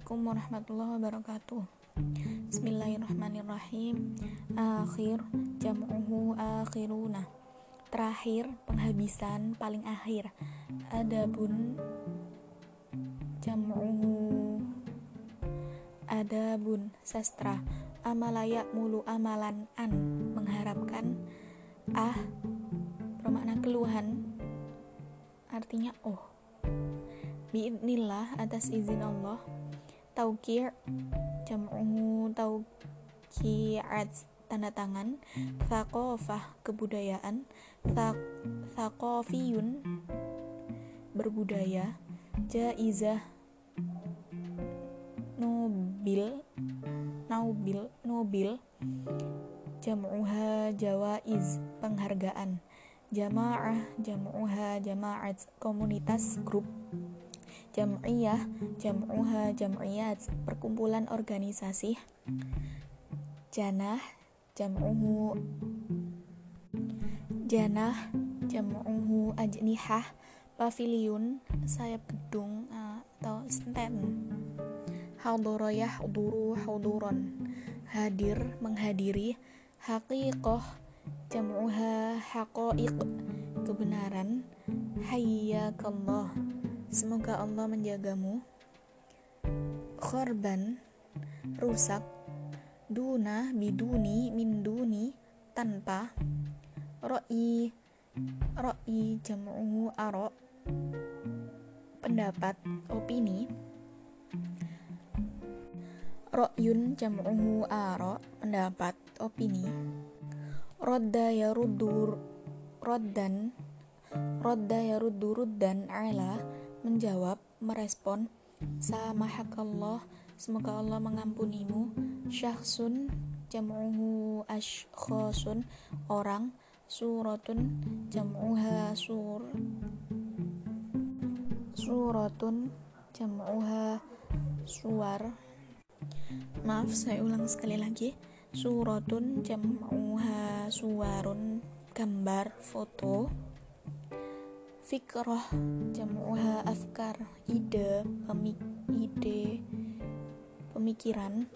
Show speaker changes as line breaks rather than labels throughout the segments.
Assalamualaikum warahmatullahi wabarakatuh. Bismillahirrahmanirrahim. Akhir Jam'uhu akhiruna. Terakhir Penghabisan paling akhir. Adabun Jam'uhu. Adabun Sastra. Amalayak mulu amalan an. Mengharapkan Ah Bermakna keluhan. Artinya oh. Biidnillah atas izin Allah taukir jam'uhu taukiat tanda tangan. Thaqafah kebudayaan thaqafiyun berbudaya. Jaizah nobil naubil nobil jam'uha jawaiz penghargaan. Jamaah jam'uha jamaat komunitas grup jam'iyah jam'uha jam'iyat perkumpulan organisasi. Janah jam'uhu. Janah jam'uhu ajnihah pavilion sayap gedung uh, atau stand hadurayah duru haduron hadir menghadiri haqiqoh jam'uha haqaiq kebenaran. Hayyakallah Semoga Allah menjagamu. Korban rusak. Duna biduni minduni tanpa. Roi roi jamu aro. Pendapat opini. Ro'yun jamu aro. Pendapat opini. Rodda ya rudur roddan. Rodda ya rudur dan ala menjawab, merespon, Samahakallah, semoga Allah mengampunimu. Syakhsun, jam'uhu ashkhosun, orang. Suratun, jam'uha sur. Suratun, jam'uha suar. Maaf, saya ulang sekali lagi. Suratun, jam'uha suarun, gambar, foto fikroh jamuha afkar. Ide pemik ide pemikiran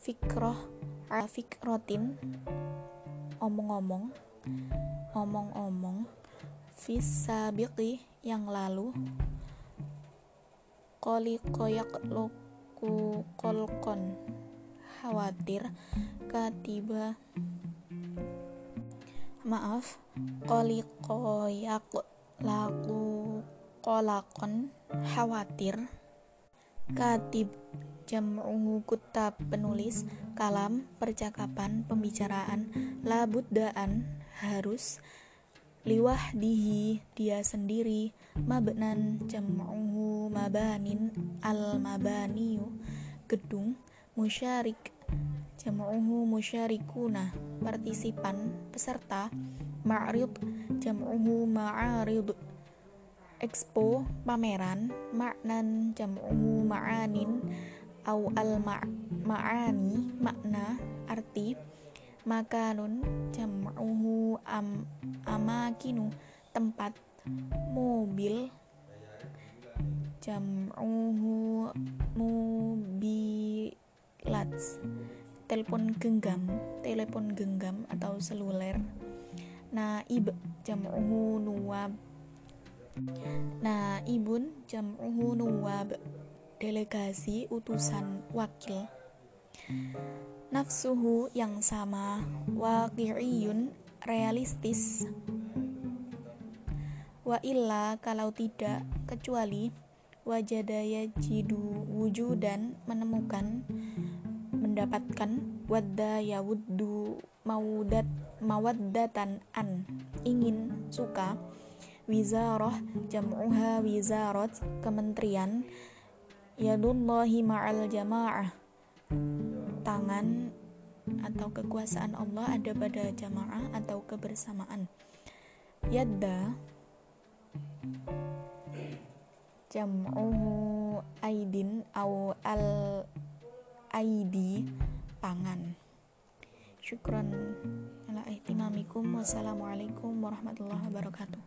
fikroh fikrotin omong-omong omong-omong fisabiqi yang lalu koli koyak loku kolkon khawatir katiba maaf koli koyak laku kolakon khawatir. Katib jam'uhu kutab penulis kalam percakapan pembicaraan labuddaan harus liwah dihi dia sendiri. Mabnan jam'uhu mabanin al mabaniyu gedung musyarik. Jam'uhu musyarikuna partisipan peserta ma'rid jam'uhu ma'arid expo pameran maknan jam'uhu ma'anin au al ma'ani makna arti makanun jam'uhu am amakinu tempat mobil jam'uhu mobilat telepon genggam telepon genggam atau seluler naib jam'uhu nuwab. Naibun jam'uhu nuwab. Delegasi utusan wakil. Nafsuhu yang sama. Waqi'iyun realistis. Wa illa kalau tidak kecuali wajadaya jidu wujudan menemukan mendapatkan wadda yawuddu maudat mawaddatan an ingin suka. Wizarah jam'uha wizarat kementerian. Yadullahi ma'al jamaah. Tangan atau kekuasaan Allah ada pada jamaah atau kebersamaan. Yadda. Jam'uhu aidin au al aidi tangan. Syukran ala ihtimamikum. Wassalamualaikum warahmatullahi wabarakatuh